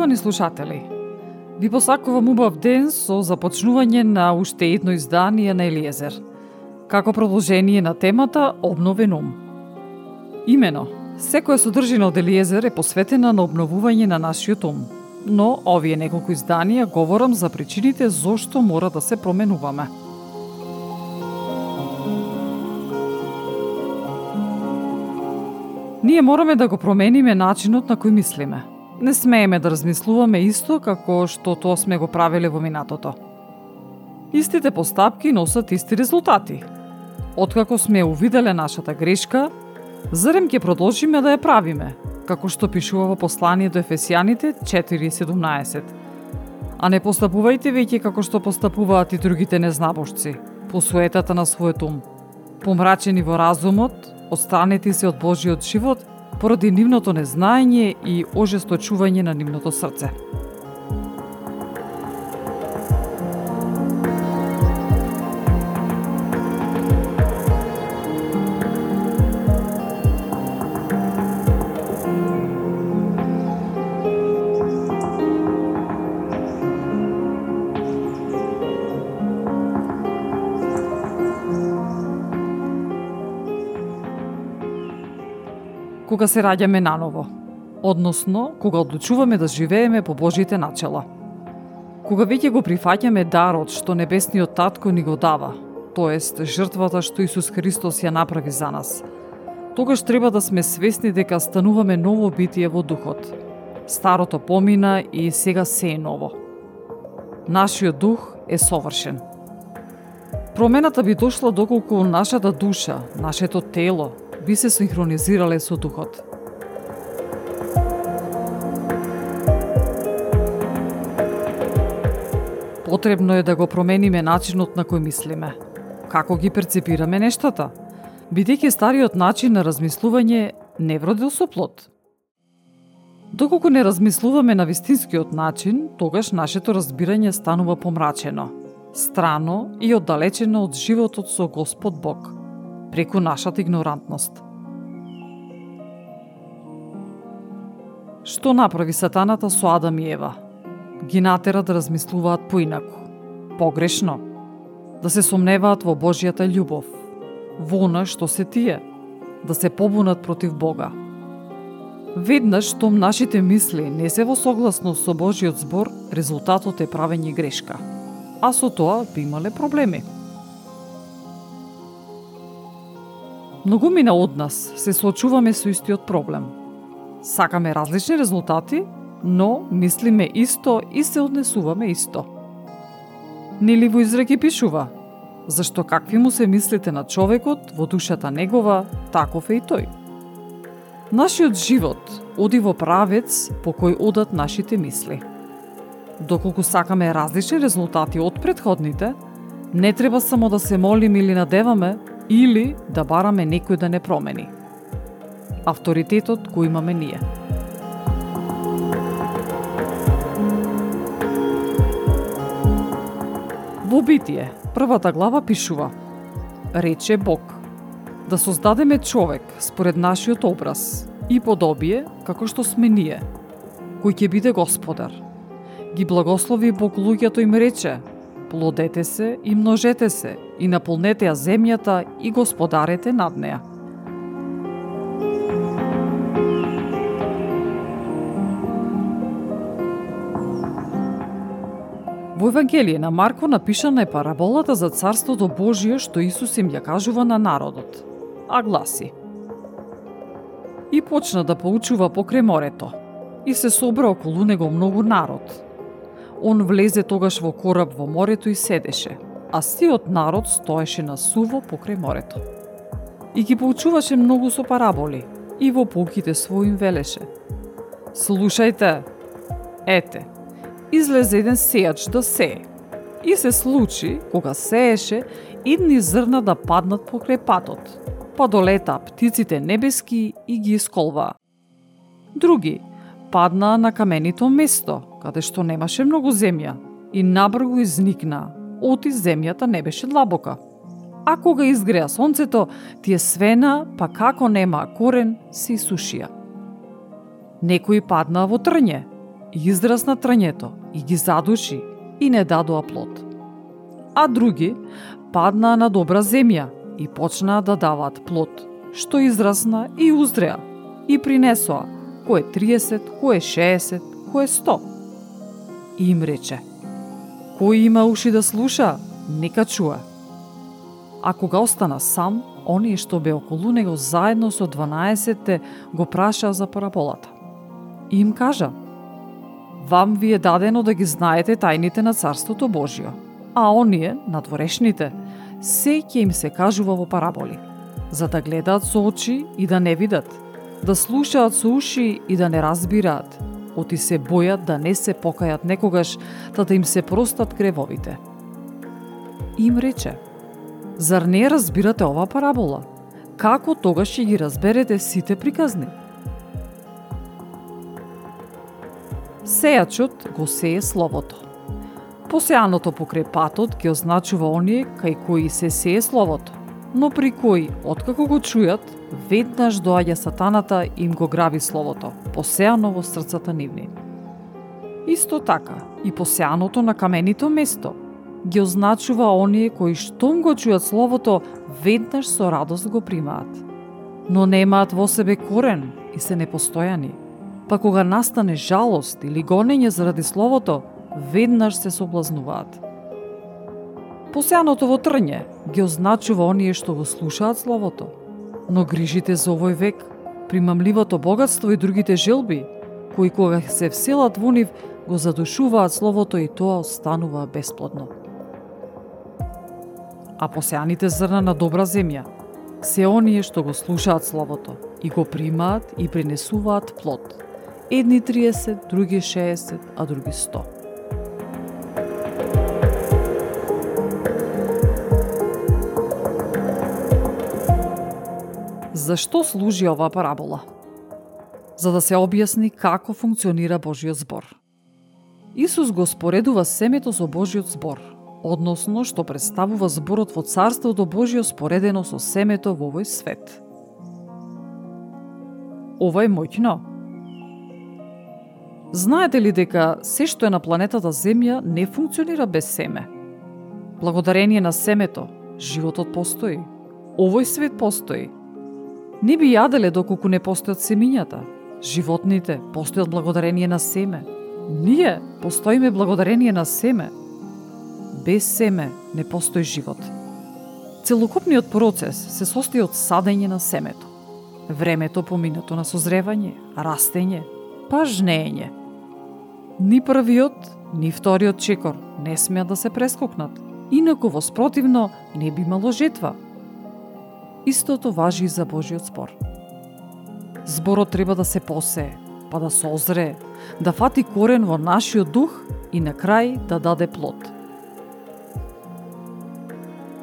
Почитувани слушатели, ви посакувам убав ден со започнување на уште едно издание на Елиезер, како продолжение на темата Обновен ум. Имено, секоја содржина од Елиезер е посветена на обновување на нашиот ум, но овие неколку изданија говорам за причините зошто мора да се променуваме. Ние мораме да го промениме начинот на кој мислиме – не смееме да размислуваме исто како што тоа сме го правеле во минатото. Истите постапки носат исти резултати. Откако сме увиделе нашата грешка, зарем ќе продолжиме да ја правиме, како што пишува во послание до Ефесијаните 4.17. А не постапувајте веќе како што постапуваат и другите незнабошци, по суетата на својот ум. Помрачени во разумот, отстранете се од Божиот живот поради нивното незнаење и ожесточување на нивното срце. Кога се раѓаме наново, односно кога одлучуваме да живееме по Божите начела. Кога веќе го прифаќаме дарот што небесниот татко ни го дава, тоест жртвата што Исус Христос ја направи за нас, тогаш треба да сме свесни дека стануваме ново битие во духот. Старото помина и сега се е ново. Нашиот дух е совршен. Промената би дошла доколку нашата душа, нашето тело, би се синхронизирале со духот. Потребно е да го промениме начинот на кој мислиме. Како ги перцепираме нештата? Бидејќи стариот начин на размислување не вродил со плод. Доколку не размислуваме на вистинскиот начин, тогаш нашето разбирање станува помрачено, страно и оддалечено од животот со Господ Бог – преку нашата игнорантност. Што направи сатаната со Адам и Ева? Ги натера да размислуваат поинаку, погрешно, да се сомневаат во Божијата љубов, во она што се тие, да се побунат против Бога. Веднаш штом нашите мисли не се во согласност со Божиот збор, резултатот е правење грешка. А со тоа би имале проблеми. Многумина од нас се соочуваме со истиот проблем. Сакаме различни резултати, но мислиме исто и се однесуваме исто. Нели во изреки пишува, зашто какви му се мислите на човекот, во душата негова, таков е и тој. Нашиот живот оди во правец по кој одат нашите мисли. Доколку сакаме различни резултати од предходните, не треба само да се молиме или надеваме, или да бараме некој да не промени. Авторитетот го имаме ние. Во Битие, првата глава пишува Рече Бог да создадеме човек според нашиот образ и подобие како што сме ние, кој ќе биде господар. Ги благослови Бог луѓето им рече, плодете се и множете се и наполнете ја земјата и господарете над неа. Во Евангелие на Марко напишана е параболата за Царството Божие што Исус им ја кажува на народот, а гласи И почна да поучува покрај морето, и се собра околу него многу народ, Он влезе тогаш во кораб во морето и седеше, а сиот народ стоеше на суво покрај морето. и ги поучуваше многу со параболи и во поуките своим велеше. Слушајте, ете, излезе еден сејач да сее. И се случи, кога сееше, идни зрна да паднат покрај патот, па долета птиците небески и ги исколваа. Други паднаа на каменито место, каде што немаше многу земја, и набргу изникна, оти земјата не беше длабока. А кога изгреа сонцето, тие свена, па како нема корен, се исушија. Некои паднаа во трње, израсна трњето и ги задуши и не дадоа плод. А други паднаа на добра земја и почнаа да даваат плод, што израсна и узреа, и принесоа, кој 30, кој 60, кој 100. И им рече, кој има уши да слуша, нека чуе. А кога остана сам, оние што бе околу него заедно со 12 го прашаа за параболата. И им кажа, Вам ви е дадено да ги знаете тајните на Царството Божио, а оние, надворешните, се ќе им се кажува во параболи, за да гледаат со очи и да не видат, да слушаат со уши и да не разбираат, оти се бојат да не се покајат некогаш, та да им се простат кревовите. Им рече, зар не разбирате ова парабола? Како тогаш ќе ги разберете сите приказни? Сејачот го сее словото. Посеаното покрај патот ги означува оние кај кои се сее словото, но при кои, откако го чујат, веднаш доаѓа сатаната и им го граби словото, посеано во срцата нивни. Исто така, и посеаното на каменито место ги означува оние кои штом го чујат словото, веднаш со радост го примаат. Но немаат во себе корен и се непостојани – па кога настане жалост или гонење заради словото, веднаш се соблазнуваат. Посеаното во трње ги означува оние што го слушаат словото, но грижите за овој век, примамливото богатство и другите желби, кои кога се вселат во нив, го задушуваат словото и тоа останува бесплодно. А посеаните зрна на добра земја, се оние што го слушаат словото и го примаат и принесуваат плод – Едни 30, други 60, а други 100. За што служи оваа парабола? За да се објасни како функционира Божиот збор. Исус го споредува семето со Божиот збор, односно што представува зборот во Царството Божио споредено со семето во овој свет. Ова е моќно, Знаете ли дека се што е на планетата Земја не функционира без семе? Благодарение на семето, животот постои. Овој свет постои. Не би јаделе доколку не постојат семињата. Животните постојат благодарение на семе. Ние постоиме благодарение на семе. Без семе не постои живот. Целокупниот процес се состои од садење на семето. Времето поминато на созревање, растење, па жнење – Ни првиот, ни вториот чекор не смеат да се прескокнат, инаку во спротивно не би имало жетва. Истото важи и за Божиот спор. Зборот треба да се посее, па да созре, да фати корен во нашиот дух и на крај да даде плод.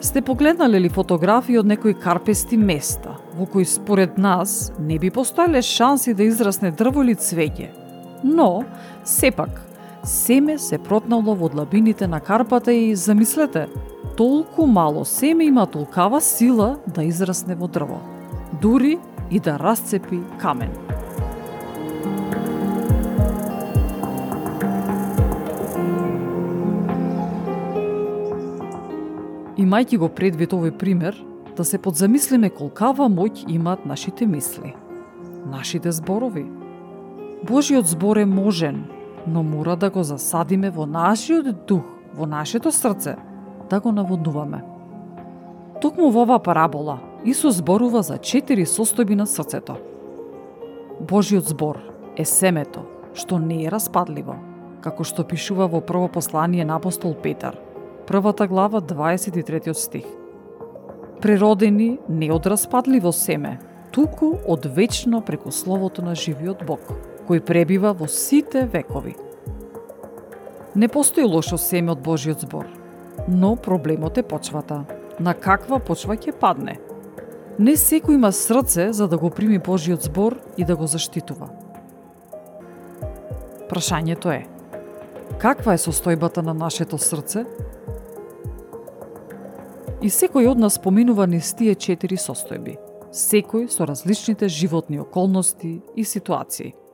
Сте погледнале ли фотографии од некои карпести места, во кои според нас не би постоеле шанси да израсне дрво или цвеќе, Но, сепак, семе се протнало во длабините на карпата и замислете, толку мало семе има толкава сила да израсне во дрво, дури и да расцепи камен. Имајќи го предвид овој пример, да се подзамислиме колкава моќ имаат нашите мисли, нашите зборови, Божиот збор е можен, но мора да го засадиме во нашиот дух, во нашето срце, да го наводнуваме. Токму во оваа парабола, Исус зборува за четири состојби на срцето. Божиот збор е семето, што не е распадливо, како што пишува во прво послание на апостол Петар, првата глава, 23 стих. Природени не од распадливо семе, туку од вечно преку словото на живиот Бог, кој пребива во сите векови. Не постои лошо семе од Божиот збор, но проблемот е почвата. На каква почва ќе падне? Не секој има срце за да го прими Божиот збор и да го заштитува. Прашањето е, каква е состојбата на нашето срце? И секој од нас поминува низ тие четири состојби, секој со различните животни околности и ситуации –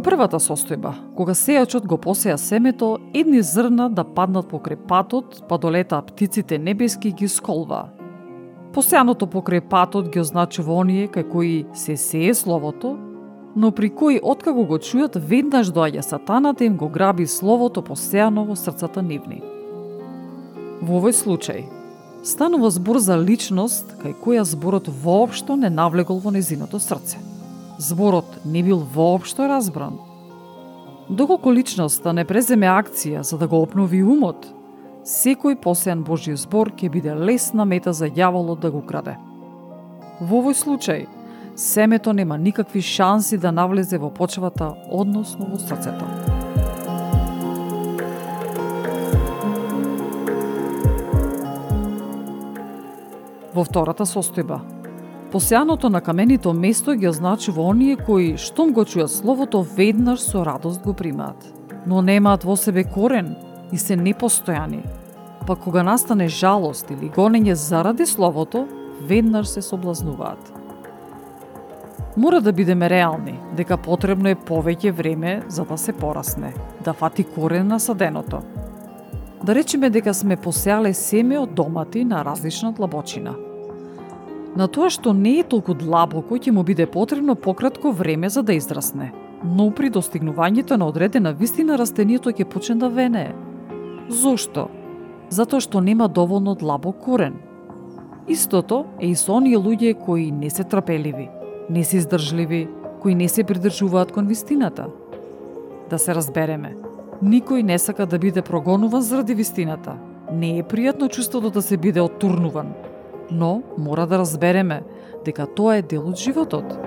Во првата состојба, кога сејачот го посеја семето, едни зрна да паднат покрај патот, па долета птиците небески ги сколва. Посеаното покрај патот ги означува оние кај кои се сее словото, но при кои откако го чујат веднаш доаѓа сатаната да им го граби словото посеано во срцата нивни. Во овој случај, станува збор за личност кај која зборот воопшто не навлегол во незиното срце зборот не бил воопшто разбран. Доколку личноста не преземе акција за да го обнови умот, секој посеан Божји збор ќе биде лесна мета за јаволот да го краде. Во овој случај, семето нема никакви шанси да навлезе во почвата, односно во срцето. Во втората состојба, Посеаното на каменито место ги означува оние кои, штом го чујат словото, веднаш со радост го примаат. Но немаат во себе корен и се непостојани. Па кога настане жалост или гонење заради словото, веднаш се соблазнуваат. Мора да бидеме реални, дека потребно е повеќе време за да се порасне, да фати корен на саденото. Да речеме дека сме посеале семе од домати на различна длабочина. На тоа што не е толку длабоко ќе му биде потребно пократко време за да израсне, но при достигнувањето на одредена вистина растението ќе почне да венее. Зошто? Затоа што нема доволно длабок корен. Истото е и со оние луѓе кои не се трпеливи, не се издржливи, кои не се придржуваат кон вистината. Да се разбереме, никој не сака да биде прогонуван заради вистината. Не е пријатно чувството да се биде оттурнуван, но мора да разбереме дека тоа е дел од животот.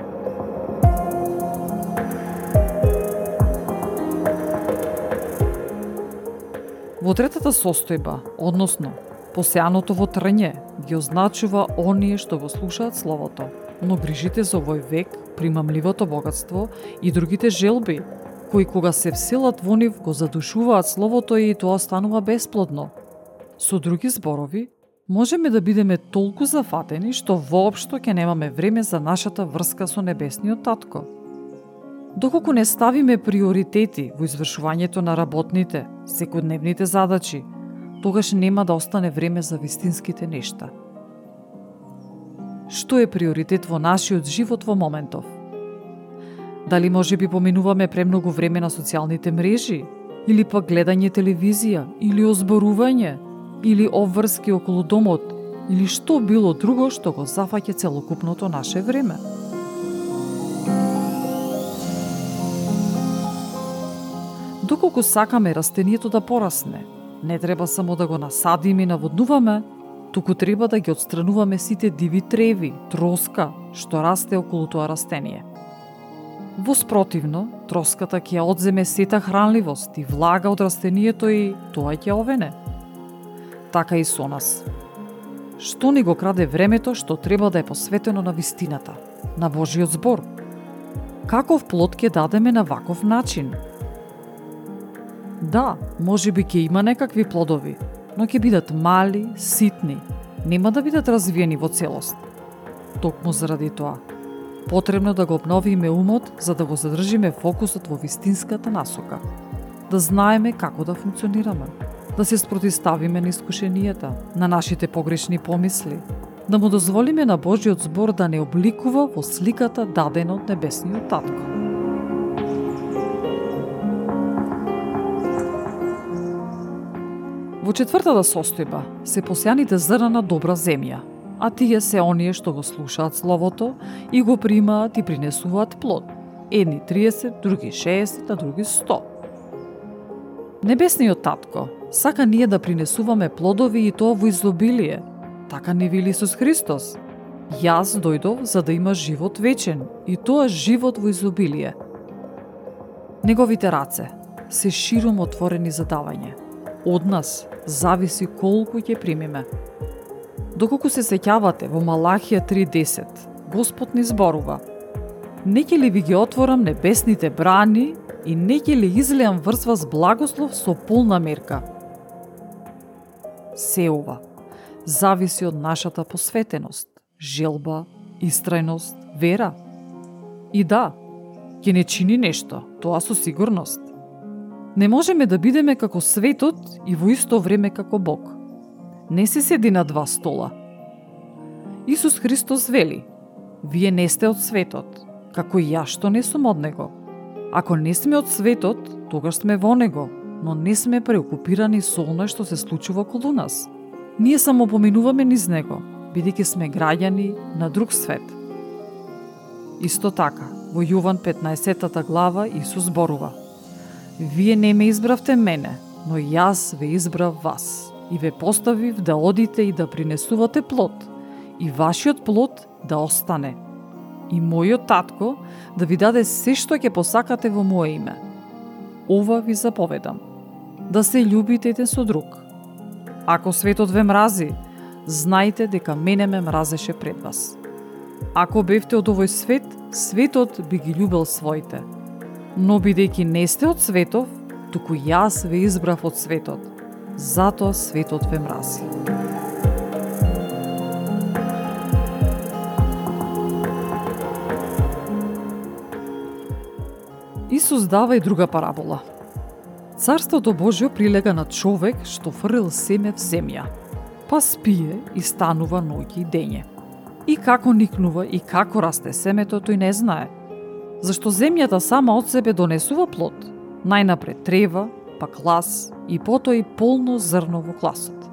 Во третата состојба, односно, посеаното во трње, ги означува оние што го слушаат Словото, но грижите за овој век, примамливото богатство и другите желби, кои кога се вселат во нив го задушуваат Словото и тоа станува бесплодно. Со други зборови, можеме да бидеме толку зафатени што воопшто ќе немаме време за нашата врска со Небесниот Татко. Доколку не ставиме приоритети во извршувањето на работните, секојдневните задачи, тогаш нема да остане време за вистинските нешта. Што е приоритет во нашиот живот во моментов? Дали може би поминуваме премногу време на социјалните мрежи, или пак гледање телевизија, или озборување, или обврски околу домот, или што било друго што го зафаќа целокупното наше време? Доколку сакаме растението да порасне, не треба само да го насадиме и наводнуваме, туку треба да ги отстрануваме сите диви треви, троска, што расте околу тоа растение. Во спротивно, троската ќе одземе сета хранливост и влага од растението и тоа ќе овене. Така и со нас. Што ни го краде времето што треба да е посветено на вистината, на Божиот збор? Каков плод ќе дадеме на ваков начин – Да, може би ќе има некакви плодови, но ќе бидат мали, ситни, нема да бидат развиени во целост. Токму заради тоа, потребно да го обновиме умот за да го задржиме фокусот во вистинската насока. Да знаеме како да функционираме, да се спротиставиме на искушенијата, на нашите погрешни помисли, да му дозволиме на Божиот збор да не обликува во сликата дадена од Небесниот Татко. Во четвртата состојба се посјаните зрна на добра земја, а тие се оние што го слушаат словото и го примаат и принесуваат плод. Едни 30, други 60, а други 100. Небесниот татко сака ние да принесуваме плодови и тоа во изобилие. Така не вели Исус Христос. Јас дојдов за да има живот вечен и тоа живот во изобилие. Неговите раце се широм отворени за давање. Од нас зависи колку ќе примиме. Доколку се сеќавате во Малахија 3.10, Господ ни зборува Не ќе ли ви ги отворам небесните брани и не ќе ли излеам врз вас благослов со полна мерка. Се ова зависи од нашата посветеност, желба, истрајност, вера. И да, ќе не чини нешто, тоа со сигурност. Не можеме да бидеме како светот и во исто време како Бог. Не се седи на два стола. Исус Христос вели, Вие не сте од светот, како и јас што не сум од него. Ако не сме од светот, тогаш сме во него, но не сме преокупирани со оној што се случува околу нас. Ние само поминуваме низ него, бидејќи сме граѓани на друг свет. Исто така, во Јован 15 глава Исус зборува – Вие не ме избравте мене, но јас ве избрав вас и ве поставив да одите и да принесувате плод, и вашиот плод да остане. И мојот татко да ви даде се што ќе посакате во моје име. Ова ви заповедам. Да се љубите еден со друг. Ако светот ве мрази, знајте дека мене ме мразеше пред вас. Ако бевте од овој свет, светот би ги љубел своите. Но бидејќи не сте од светов, туку јас ве избрав од светот. Затоа светот ве мрази. Исус дава и друга парабола. Царството Божјо прилега на човек што фрлил семе в земја, па спие и станува ноќи и дење. И како никнува и како расте семето, тој не знае. Зашто земјата сама од себе донесува плод, најнапред трева, па клас и потоа и полно зрно во класот.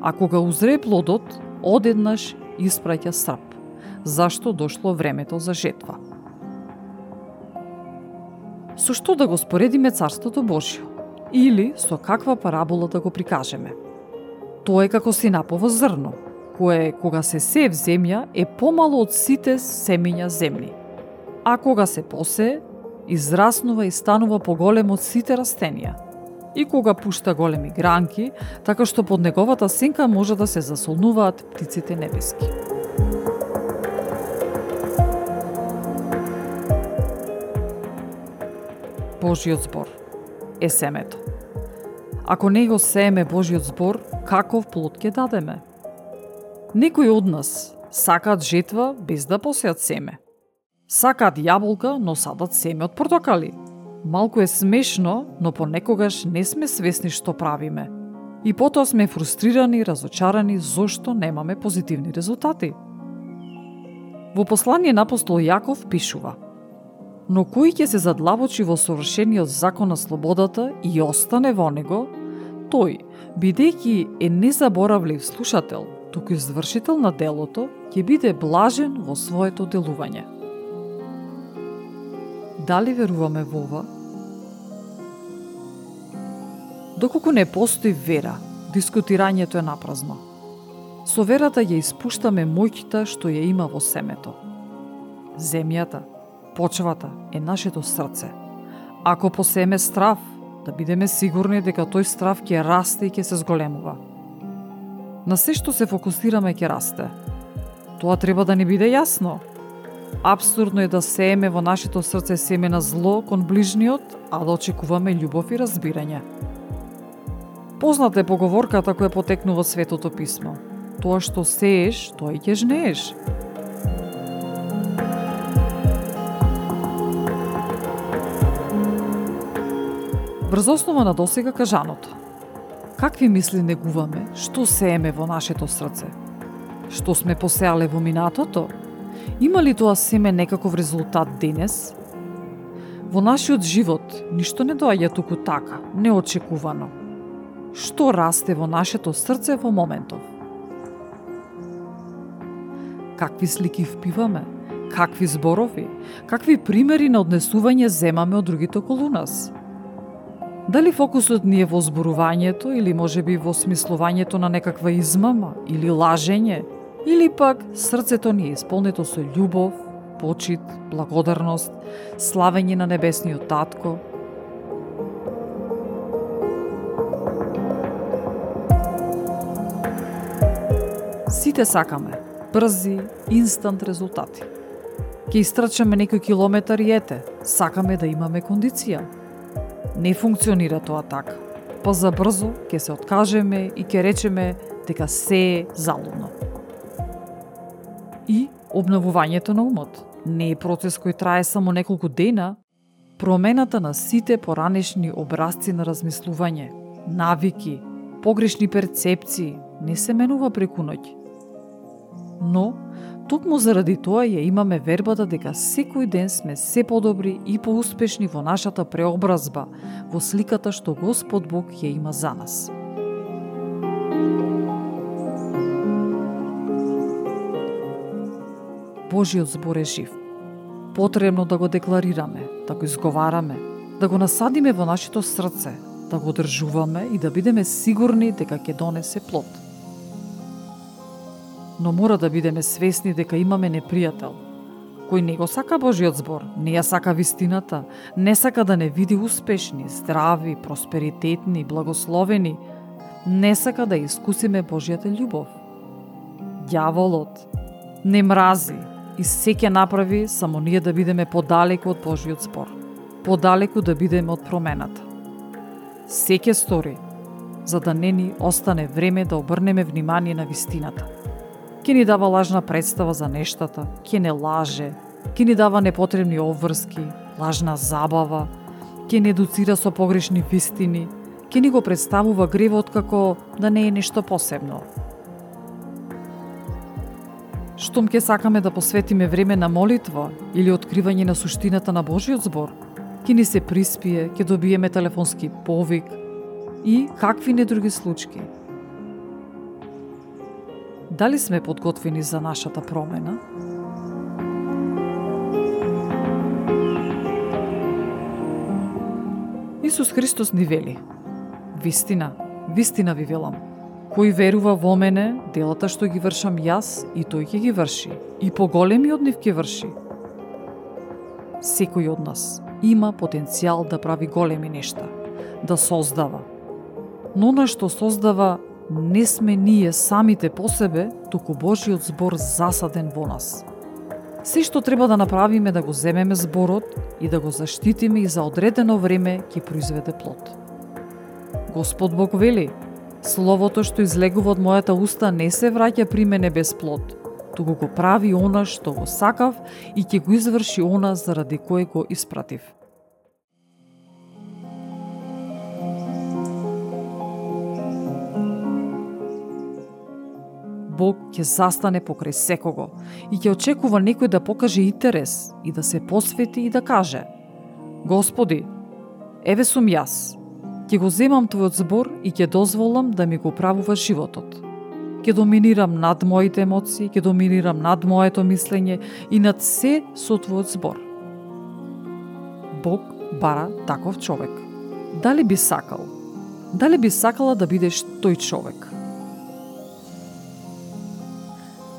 А кога узре плодот, одеднаш испраќа срп, зашто дошло времето за жетва. Со што да го споредиме Царството Божјо? Или со каква парабола да го прикажеме? Тоа е како синапово зрно, кое кога се се в земја е помало од сите семиња земни. А кога се посе, израснува и станува поголем од сите растенија. И кога пушта големи гранки, така што под неговата сенка може да се засолнуваат птиците небески. Божиот збор е семето. Ако не го сееме Божиот збор, каков плод ќе дадеме? Некои од нас сакаат жетва без да посеат семе. Сакаат јаболка, но садат семе од портокали. Малку е смешно, но понекогаш не сме свесни што правиме. И потоа сме фрустрирани разочарани зошто немаме позитивни резултати. Во послание на апостол Јаков пишува – но кој ќе се задлабочи во совршениот закон на слободата и остане во него, тој, бидејќи е незаборавлив слушател, туку извршител на делото, ќе биде блажен во своето делување. Дали веруваме во ова? Доколку не постои вера, дискутирањето е напразно. Со верата ја испуштаме моќта што ја има во семето. Земјата, почвата е нашето срце. Ако посеме страв, да бидеме сигурни дека тој страв ќе расте и ќе се зголемува. На се што се фокусираме ќе расте. Тоа треба да ни биде јасно. Абсурдно е да сееме во нашето срце семе на зло кон ближниот, а да очекуваме љубов и разбирање. Позната е поговорката која потекнува Светото писмо. Тоа што сееш, тоа и ќе жнееш. Врз основа на досега кажаното. Какви мисли негуваме, што сееме во нашето срце? Што сме посеале во минатото? Има ли тоа семе некаков резултат денес? Во нашиот живот ништо не доаѓа туку така, неочекувано. Што расте во нашето срце во моментов? Какви слики впиваме? Какви зборови? Какви примери на однесување земаме од другите околу нас? Дали фокусот ни е во зборувањето или може би во смислувањето на некаква измама или лажење, или пак срцето ни е исполнето со љубов, почит, благодарност, славење на небесниот татко. Сите сакаме брзи, инстант резултати. Ке истрачаме некој километар и ете, сакаме да имаме кондиција – Не функционира тоа така. Па за брзо ќе се откажеме и ќе речеме дека се е залудно. И обновувањето на умот не е процес кој трае само неколку дена, промената на сите поранешни образци на размислување, навики, погрешни перцепции не се менува преку ноќ. Но Токму заради тоа ја имаме вербата дека секој ден сме се подобри и поуспешни во нашата преобразба, во сликата што Господ Бог ја има за нас. Божиот збор е жив. Потребно да го декларираме, да го изговараме, да го насадиме во нашето срце, да го одржуваме и да бидеме сигурни дека ќе донесе плод но мора да бидеме свесни дека имаме непријател, кој не го сака Божиот збор, не ја сака вистината, не сака да не види успешни, здрави, просперитетни, благословени, не сака да искусиме Божијата љубов. Дјаволот не мрази И се ќе направи само ние да бидеме подалеку од Божиот збор. Подалеку да бидеме од промената. Се ќе стори, за да не ни остане време да обрнеме внимание на вистината ќе ни дава лажна представа за нештата, ќе не лаже, ќе ни дава непотребни обврски, лажна забава, ќе не едуцира со погрешни вистини, ќе ни го представува гревот како да не е нешто посебно. Штом ке сакаме да посветиме време на молитва или откривање на суштината на Божиот збор, ќе ни се приспие, ќе добиеме телефонски повик и какви не други случаи. Дали сме подготвени за нашата промена? Исус Христос ни вели Вистина, вистина ви велам. Кој верува во мене, делата што ги вршам јас, и тој ќе ги врши. И поголеми од нив ќе врши. Секој од нас има потенцијал да прави големи нешта, да создава. Но на што создава не сме ние самите по себе, туку Божиот збор засаден во нас. Се што треба да направиме да го земеме зборот и да го заштитиме и за одредено време ќе произведе плод. Господ Бог вели, Словото што излегува од мојата уста не се враќа при мене без плод, туку го прави она што го сакав и ќе го изврши она заради кое го испратив. Бог ќе застане покрај секого и ќе очекува некој да покаже интерес и да се посвети и да каже Господи, еве сум јас, ќе го земам твојот збор и ќе дозволам да ми го правува животот. Ќе доминирам над моите емоции, ќе доминирам над моето мислење и над се со твојот збор. Бог бара таков човек. Дали би сакал? Дали би сакала да бидеш тој човек?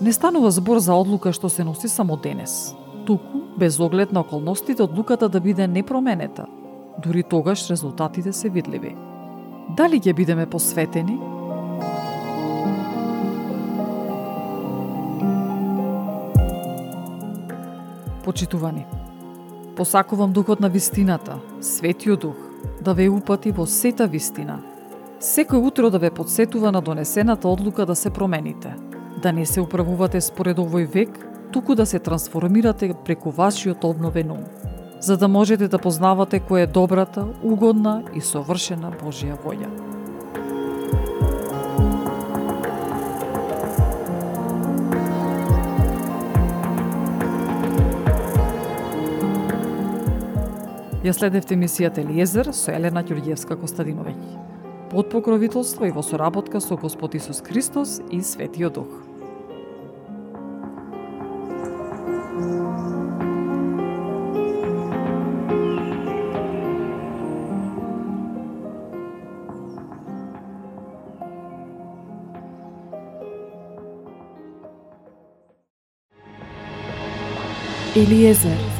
Не станува збор за одлука што се носи само денес, туку без оглед на околностите одлуката да биде непроменета. Дури тогаш резултатите се видливи. Дали ќе бидеме посветени? Почитувани, посакувам духот на вистината, светиот дух, да ве упати во сета вистина. Секој утро да ве подсетува на донесената одлука да се промените – да не се управувате според овој век, туку да се трансформирате преку вашиот обновен ум, за да можете да познавате која е добрата, угодна и совршена Божја воља. Ја следевте мисијата Елиезер со Елена Ѓурѓевска Костадиновеќ. Под покровителство и во соработка со Господ Исус Христос и Светиот Дух. Eliezer